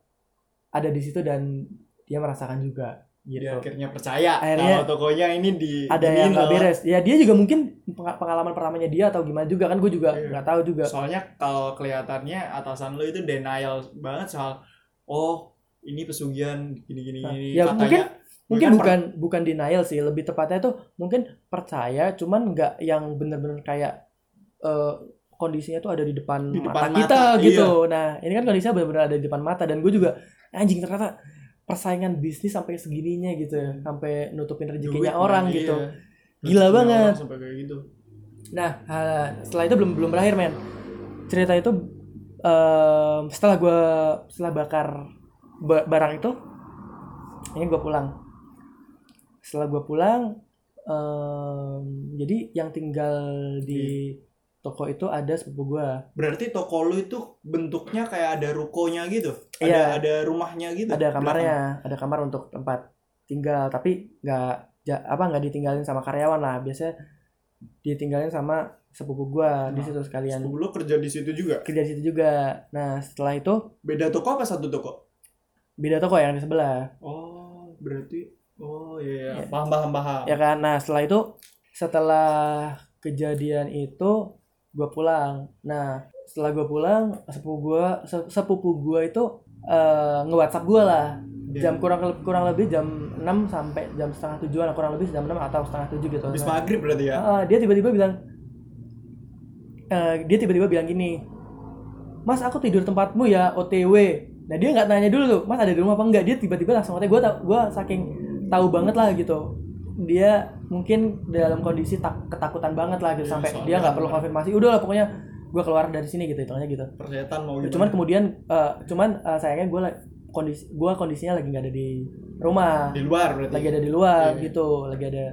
ada di situ dan dia merasakan juga gitu dia akhirnya percaya Akhirnya- kalau tokonya ini di ada iniin yang nggak loh. beres. Ya dia juga mungkin peng- pengalaman pertamanya dia atau gimana juga kan gue juga Iya. nggak tahu juga. Soalnya kalau kelihatannya atasan lu itu denial banget soal oh ini pesugihan gini gini Nah, ya katanya mungkin mungkin kan bukan bukan denial sih lebih tepatnya tuh mungkin percaya cuman nggak yang bener-bener kayak eh, kondisinya tuh ada di depan, Di mata depan kita mata, gitu. nah ini kan kondisinya bener-bener ada di depan mata dan gue juga anjing ternyata persaingan bisnis sampai segininya gitu ya sampai nutupin rezekinya Duit, orang men, gitu iya. Gila banget. sampai kayak gitu Nah, setelah itu belum belum berakhir, men. Cerita itu em, setelah gua setelah bakar ba- barang itu, ini gua pulang. Setelah gua pulang, em, jadi yang tinggal di toko itu ada sepupu gua. berarti toko lu itu bentuknya kayak ada rukonya gitu ada Iya. ada rumahnya gitu Ada kamarnya, ada kamar untuk tempat tinggal, tapi nggak ja- apa nggak ditinggalin sama karyawan lah. Biasanya ditinggalin sama sepupu gua di Nah, situ sekalian. Sepupu lu kerja di situ juga Kerja di situ juga. Nah, setelah itu beda toko apa satu toko beda toko yang di sebelah oh berarti oh iya, iya. Iya. paham paham paham ya kan nah setelah itu setelah kejadian itu gue pulang. Nah setelah gue pulang sepupu gue sepupu gue itu eh, nge-whatsapp gue lah. Dia jam kurang kurang lebih jam 6 sampai jam setengah tujuan kurang lebih jam 6 atau setengah tujuh gitu. Habis Nah, maghrib berarti ya? ah, dia tiba-tiba bilang eh, dia tiba-tiba bilang gini Mas aku tidur tempatmu ya OTW nah dia nggak nanya dulu tuh Mas ada di rumah apa enggak? Dia tiba-tiba langsung OTW gue gue saking tahu banget lah gitu dia mungkin dalam kondisi tak ketakutan banget lah gitu. Iya, sampai dia nggak perlu bener. konfirmasi udah lah pokoknya gue keluar dari sini gitu hitungannya gitu. Persetan mau gimana? Cuman kemudian eh, cuman eh, sayangnya gue kondisi gue kondisinya lagi nggak ada di rumah. Di luar berarti lagi ada di luar Iya. gitu lagi ada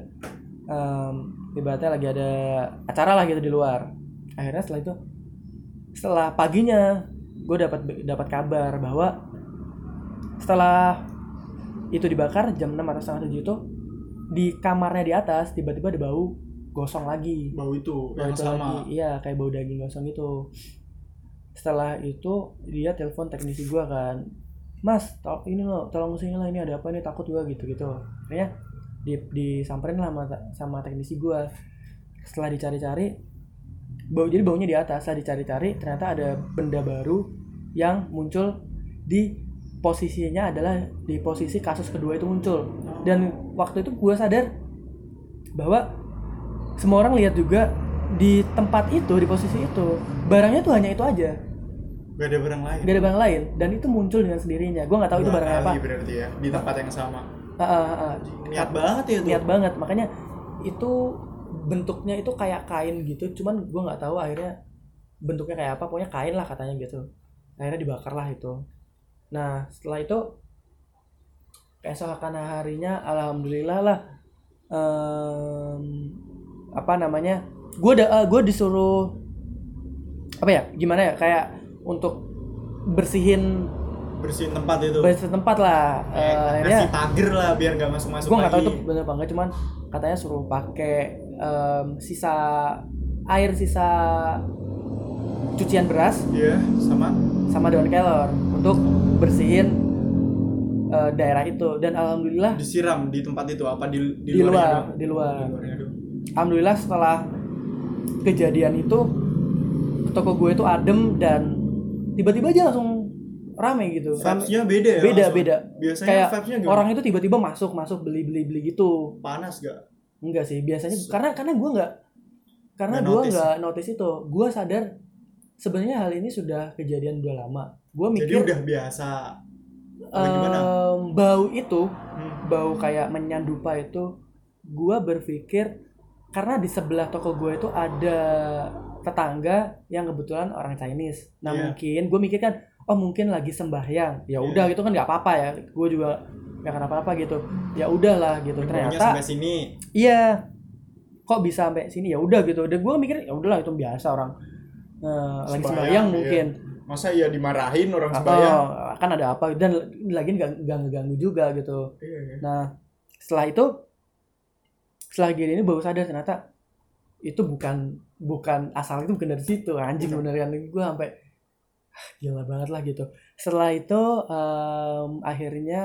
em, ibaratnya lagi ada acara lah gitu di luar. Akhirnya setelah itu setelah paginya gue dapat dapat kabar bahwa setelah itu dibakar jam 6 atau setengah tujuh itu di kamarnya di atas tiba-tiba ada bau gosong lagi. Bau itu bau yang itu sama. lagi. Iya kayak bau daging gosong gitu setelah itu dia telepon teknisi gua kan. Mas tol ini lo tolong sini lah ini ada apa nih? Takut gua gitu gitu akhirnya di disamperin lah sama, sama teknisi gua. Setelah dicari-cari bau jadi baunya di atas. Setelah dicari-cari ternyata ada benda baru yang muncul di posisinya adalah di posisi kasus kedua itu muncul. Dan waktu itu gua sadar bahwa semua orang lihat juga di tempat itu di posisi itu barangnya tuh hanya itu aja. Gak ada barang lain. Gak ada barang lain dan itu muncul dengan sendirinya. Gue nggak tahu itu barang apa. berarti ya di tempat yang sama. Ah, ah, ah. niat banget ya tuh niat banget makanya itu bentuknya itu kayak kain gitu cuman gue nggak tahu akhirnya bentuknya kayak apa pokoknya kain lah katanya gitu. Akhirnya dibakar lah itu nah setelah itu keesokan harinya alhamdulillah lah em, apa namanya gue da, gue disuruh apa ya gimana ya kayak untuk bersihin bersihin tempat itu? Bersihin tempat lah Eh, Kayak akhirnya ngasih pagar lah biar gak masuk masuk gue nggak tahu itu bener apa enggak cuman katanya suruh pakai em, sisa air sisa cucian beras. Iya, sama sama daun kelor untuk bersihin eh, daerah itu dan alhamdulillah disiram di tempat itu apa di di, di, luar di luar Di alhamdulillah setelah kejadian itu toko gue itu adem dan tiba-tiba aja langsung rame gitu Rame- Vibes-nya beda ya beda langsung? beda biasanya kayak gimana? orang itu tiba-tiba masuk masuk beli beli beli gitu panas gak Enggak sih, biasanya karena karena gue nggak karena gue notice. nggak notice itu. Gue sadar sebenarnya hal ini sudah kejadian udah lama. Gue jadi mikir udah biasa apa gimana? em, bau itu, Hmm. bau kayak menyandupa itu, gue berpikir karena di sebelah toko gue itu ada tetangga yang kebetulan orang Chinese. Nah Iya. mungkin gue mikir kan, oh mungkin lagi sembahyang. Ya Iya. udah gitu kan nggak apa-apa ya. Gue juga nggak kenapa-apa gitu. Ya udahlah gitu. Ternyata sampai sini iya kok bisa sampai sini ya udah gitu dan gue mikir ya udahlah itu biasa orang eh, lagi Sembahyang, sembahyang iya. mungkin. Masa ya dimarahin orang sembahyang? oh, kan ada apa? Dan lagi nggak nggak ngeganggu juga gitu. Iya, iya. nah setelah itu setelah gini ini baru sadar ternyata itu bukan bukan asal itu bukan dari situ. Anjing Bukan. beneran. Gue sampai ah, gila banget lah gitu. Setelah itu em, akhirnya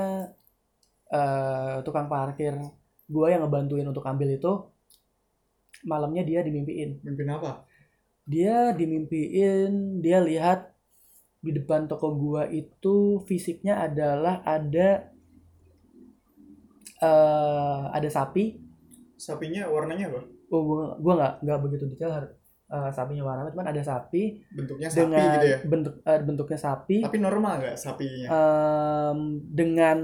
eh, tukang parkir gue yang ngebantuin untuk ambil itu malamnya dia dimimpiin. Mimpin apa dia dimimpiin dia lihat di depan toko gua itu fisiknya adalah ada eh ada sapi. Sapinya warnanya apa? Oh gua gua nggak nggak begitu detail eh, sapinya warna apa, cuman ada sapi bentuknya sapi dengan gitu ya? bentuk eh, bentuknya sapi. Tapi normal nggak sapinya? Em, dengan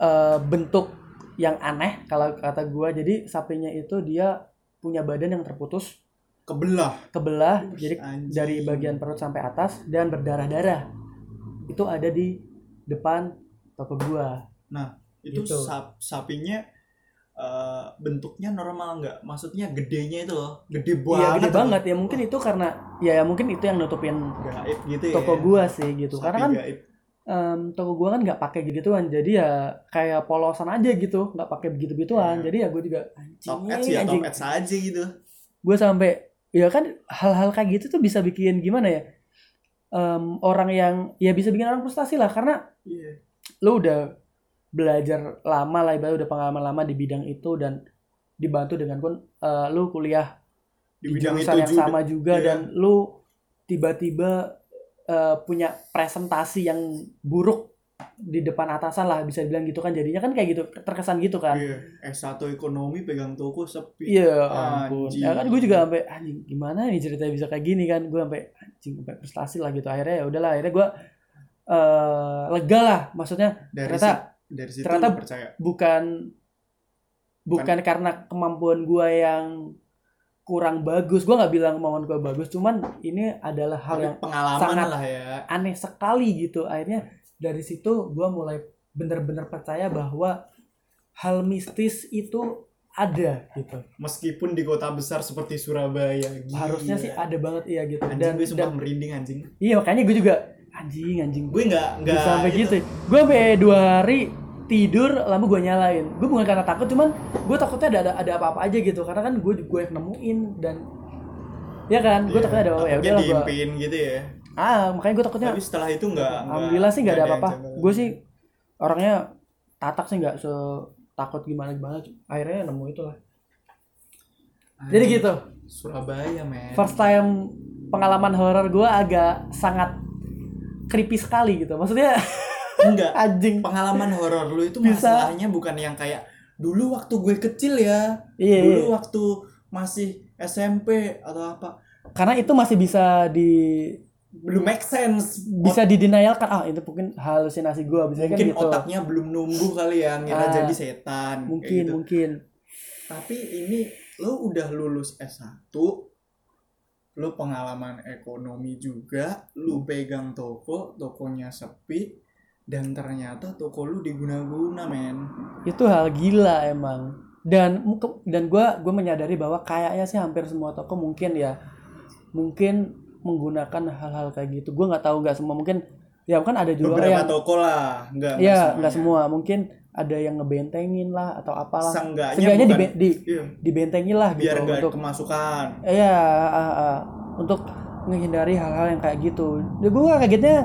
eh, bentuk yang aneh kalau kata gua. Jadi sapinya itu dia punya badan yang terputus kebelah. Kebelah jadi Anjing. dari bagian perut sampai atas dan berdarah-darah. Itu ada di depan toko gua. Itu gitu. sap- sapinya eh, bentuknya normal nggak? Maksudnya gedenya itu loh gede iya banget gede tuh. banget. Ya mungkin itu karena ya, ya mungkin itu yang nutupin gaib gitu ya. toko gua sih gitu. Sapi karena kan gaib. em, toko gua kan nggak pakai gituan. Jadi ya kayak polosan aja gitu. Nggak pakai begitu begituan Iya. jadi ya gue juga top anjing ads ya top anjing. ads aja gitu. Gue sampai ya kan hal-hal kayak gitu tuh bisa bikin gimana ya? Em, orang yang ya bisa bikin orang frustasi lah karena iya. lu udah belajar lama lah ibarat udah pengalaman lama di bidang itu dan dibantu dengan pun eh, lu kuliah di di, bidang jurusan itu yang juga. sama juga Iya. dan lu tiba-tiba eh, punya presentasi yang buruk di depan atasan lah bisa dibilang gitu kan. Jadinya kan kayak gitu terkesan gitu kan. Iya S1 ekonomi pegang toko sepi. Iya ampun. Anjing. ya kan gue juga sampai anjing gimana nih ceritanya bisa kayak gini kan? Gue sampai anjing sampai frustasi lah gitu. Akhirnya ya udahlah akhirnya gue eh lega lah. Maksudnya dari ternyata si- dari situ ternyata percaya? bukan bukan karena kemampuan gua yang kurang bagus. Gua nggak bilang kemampuan gua bagus cuman ini adalah hal Tapi yang pengalaman sangat- lah ya. aneh sekali gitu. Akhirnya dari situ gua mulai bener-bener percaya bahwa hal mistis itu ada gitu. Meskipun di kota besar seperti Surabaya Gila. harusnya sih ada banget iya gitu. Anjing dan, gue sumpah dan merinding anjing. Iya makanya gue juga anjing anjing. Gue nggak nggak sampai itu. gitu. Gue sampai dua hari tidur lampu gue nyalain. Gue bukan karena takut cuman gue takutnya ada ada, ada apa-apa aja gitu. Karena kan gue gue yang nemuin dan ya kan? Gue Iya, takutnya ada apa-apa ya udah gue gitu ya ah makanya gue takutnya tapi setelah itu nggak alhamdulillah sih nggak ada apa-apa. gue sih orangnya tatak sih nggak se takut gimana gimana akhirnya nemu itu lah jadi gitu. Surabaya men. First time pengalaman horor gue agak sangat creepy sekali gitu. Maksudnya enggak. anjing. Pengalaman horor lu itu Bisa. masalahnya bukan yang kayak dulu waktu gue kecil ya. Iya iya. dulu waktu masih SMP atau apa. Karena itu masih bisa di belum make sense. Bisa didenialkan ah itu mungkin halusinasi gue bisa kan mungkin gitu. otaknya belum numbuh kali ya ngira Ah, jadi setan mungkin gitu. mungkin. Tapi ini lo udah lulus S1 lo pengalaman ekonomi juga lu pegang toko tokonya sepi dan ternyata toko lu diguna-guna men. Itu hal gila emang. Dan dan gue gue menyadari bahwa kayaknya sih hampir semua toko mungkin ya mungkin menggunakan hal-hal kayak gitu. Gue nggak tahu nggak semua. Mungkin ya kan ada juga beberapa yang toko lah nggak ya nggak semua. mungkin ada yang ngebentengin lah atau apalah. Seenggaknya seenggaknya bukan- di, di Iya, dibentengin lah biar gitu untuk kemasukan. Iya, ah, ah. untuk menghindari hal-hal yang kayak gitu. Ya, gue kagetnya,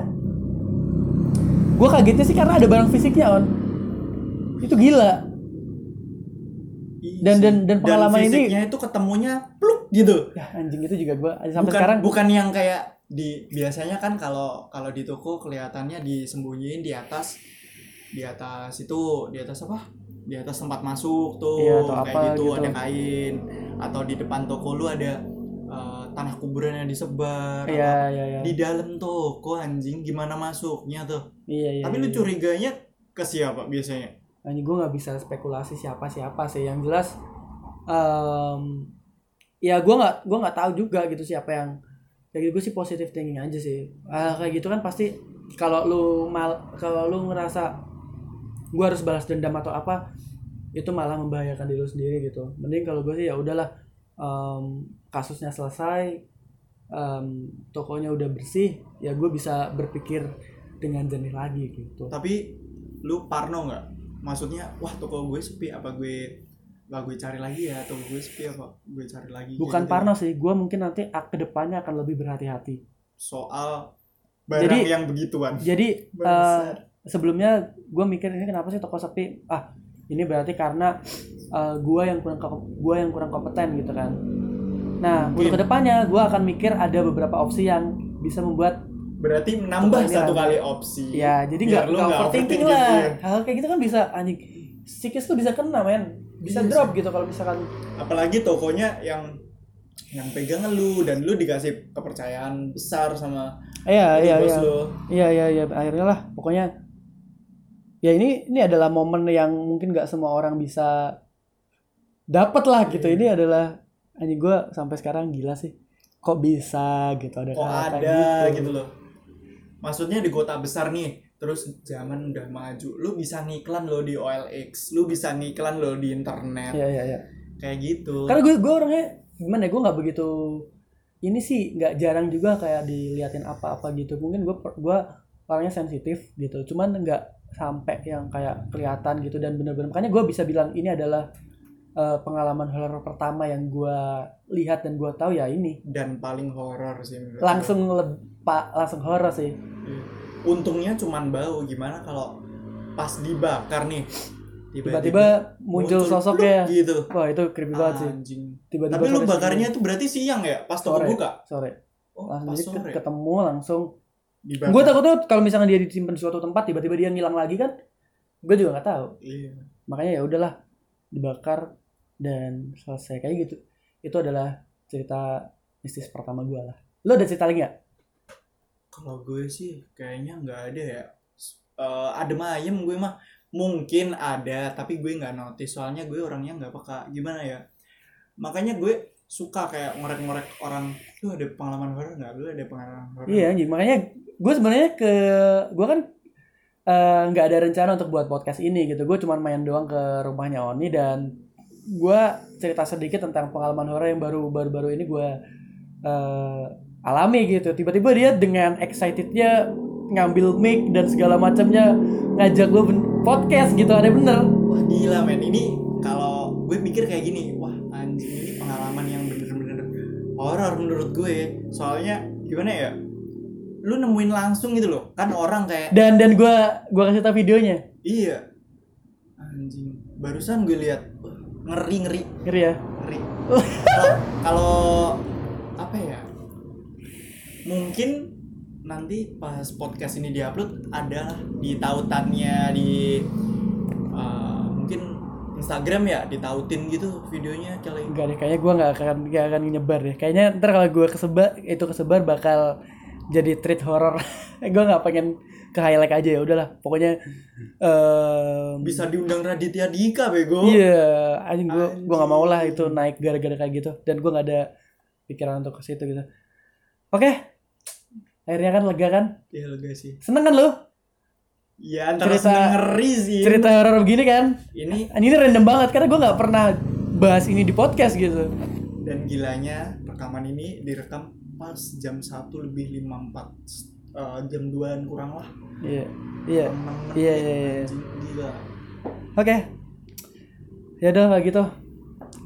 gue kagetnya sih karena ada barang fisiknya on. Itu gila. Dan- dan- dan pengalaman ini- fisiknya itu ketemunya pluk gitu Ya anjing itu juga gue sampai bukan sekarang. bukan yang kayak di biasanya kan kalau kalau di toko kelihatannya disembunyiin di atas di atas itu di atas apa di atas tempat masuk tuh Iya, atau kayak apa gitu, gitu. ada kain atau di depan toko lu ada eh, tanah kuburan yang disebar Iya iya iya. di dalam toko anjing gimana masuknya tuh Iya iya. tapi iya, lu iya. curiganya ke siapa biasanya Anjing gue nggak bisa spekulasi siapa siapa sih. Yang jelas, em, ya gue nggak gue nggak tahu juga gitu siapa yang kayak gitu gue sih positive thinking aja sih. Ah, kayak gitu kan pasti kalau lu mal kalau lu ngerasa gue harus balas dendam atau apa itu malah membahayakan diri lu sendiri gitu mending kalau gue sih ya udahlah em, kasusnya selesai em, tokonya udah bersih ya gue bisa berpikir dengan jernih lagi gitu tapi lu parno nggak maksudnya wah toko gue sepi apa gue apa gue cari lagi ya toko gue sepi apa gue cari lagi bukan Gitu. parno sih gue mungkin nanti ke depannya akan lebih berhati-hati soal barang Jadi- yang begituan jadi Bangsat. sebelumnya gue mikir ini kenapa sih toko sepi ah ini berarti karena eh, gue yang kurang gue yang kurang kompeten gitu kan nah untuk Mungkin. ke depannya gue akan mikir ada beberapa opsi yang bisa membuat berarti menambah ini satu kali opsi. Ya jadi nggak overthinking lah. gitu hal kayak gitu kan bisa anjing psikis tuh bisa kena men. Bisa Iya drop gitu kalau misalkan. Apalagi tokonya yang yang pegang lu dan lu dikasih kepercayaan besar sama iya iya iya. lu. Iya iya iya akhirnya lah pokoknya. Ya ini ini adalah momen yang mungkin nggak semua orang bisa dapat lah gitu. Iya. ini adalah anjing gue sampai sekarang gila sih. Kok bisa gitu ada kok ada gitu loh maksudnya di kota besar nih terus zaman udah maju lu bisa ngiklan lo di OLX lu bisa ngiklan lo di internet. Iya iya iya. Kayak gitu. Karena gue gue orangnya gimana ya gue nggak begitu ini sih nggak jarang juga kayak diliatin apa-apa gitu. Mungkin gue gue orangnya sensitif gitu cuman nggak sampai yang kayak kelihatan gitu dan bener-bener makanya gue bisa bilang ini adalah eh, pengalaman horor pertama yang gue lihat dan gue tahu ya ini. Dan paling horor sih langsung le- pak langsung horor sih. Iya. untungnya cuman bau gimana kalau pas dibakar nih tiba-tiba muncul sosoknya pluk gitu. Wah itu creepy banget sih. Anjing. Tiba-tiba tapi lu bakarnya tuh berarti siang ya? Pas toko Sore. buka sore. Oh langsung pas sore ketemu langsung. Gue takutnya kalau misalnya dia disimpan di suatu tempat tiba-tiba dia ngilang lagi kan? Gue juga nggak tahu. Iya. Makanya ya udahlah dibakar dan selesai. Kayak gitu. Itu adalah cerita mistis pertama gue lah. Lo ada cerita lagi nggak Kalau gue sih kayaknya nggak ada ya. Eh adem ayem gue mah. Mungkin ada tapi gue nggak notice. Soalnya gue orangnya nggak peka. Gimana ya. Makanya gue suka kayak ngorek-ngorek orang lu ada pengalaman horor nggak? Lu ada pengalaman horor iya anjing. Makanya gue sebenarnya ke gue kan eh, nggak ada rencana untuk buat podcast ini gitu. Gue cuma main doang ke rumahnya Oni dan gue cerita sedikit tentang pengalaman horor yang baru baru baru ini gue eh, alami gitu. Tiba-tiba dia dengan excitednya ngambil mic dan segala macamnya ngajak gue podcast gitu ada bener. Wah gila men. Ini kalau gue mikir kayak gini wah anjing ini pengalaman yang bener-bener horor menurut gue. Soalnya gimana ya? Lu nemuin langsung gitu loh. Kan orang kayak dan dan gue gue kasih tau videonya. Iya. Anjing. Barusan gue lihat ngeri ngeri. Ngeri ya? Ngeri. Kalau- kalau apa ya mungkin nanti pas podcast ini diupload ada di tautannya di uh, mungkin Instagram ya ditautin gitu videonya kali. Enggak deh kayaknya gue nggak akan nggak akan nyebar deh. Kayaknya ntar kalau gue kesebar itu kesebar bakal jadi treat horror. Gue nggak pengen ke highlight aja ya udahlah. Pokoknya em, bisa diundang Raditya Dika bego. Iya, anjing gue gue nggak mau lah itu naik gara-gara kayak gitu. Dan gue nggak ada pikiran untuk ke situ gitu. Oke, akhirnya kan lega kan? ya lega sih Seneng kan lu ya antara Cerita- seneng ngeri sih cerita horor begini kan? ini Ini random banget karena gue nggak pernah bahas ini di podcast gitu. dan gilanya rekaman ini direkam pas jam 1 lebih 54 eh, jam 2an kurang lah Iya, iya, iya, iya. iya. Anjing, gila Oke, ya udah kayak gitu.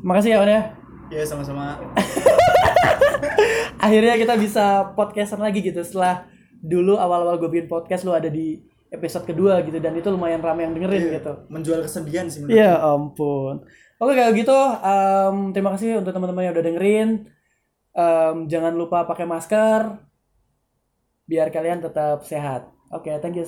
Makasih ya On ya. ya sama-sama Akhirnya kita bisa podcastan lagi gitu setelah dulu awal-awal gue bikin podcast lu ada di episode kedua gitu dan itu lumayan ramai yang dengerin Iya, gitu. menjual kesedihan sih menurut Ya ampun. Oke kalau gitu, em, terima kasih untuk teman-teman yang udah dengerin. Em, jangan lupa pakai masker biar kalian tetap sehat. Oke, thank you.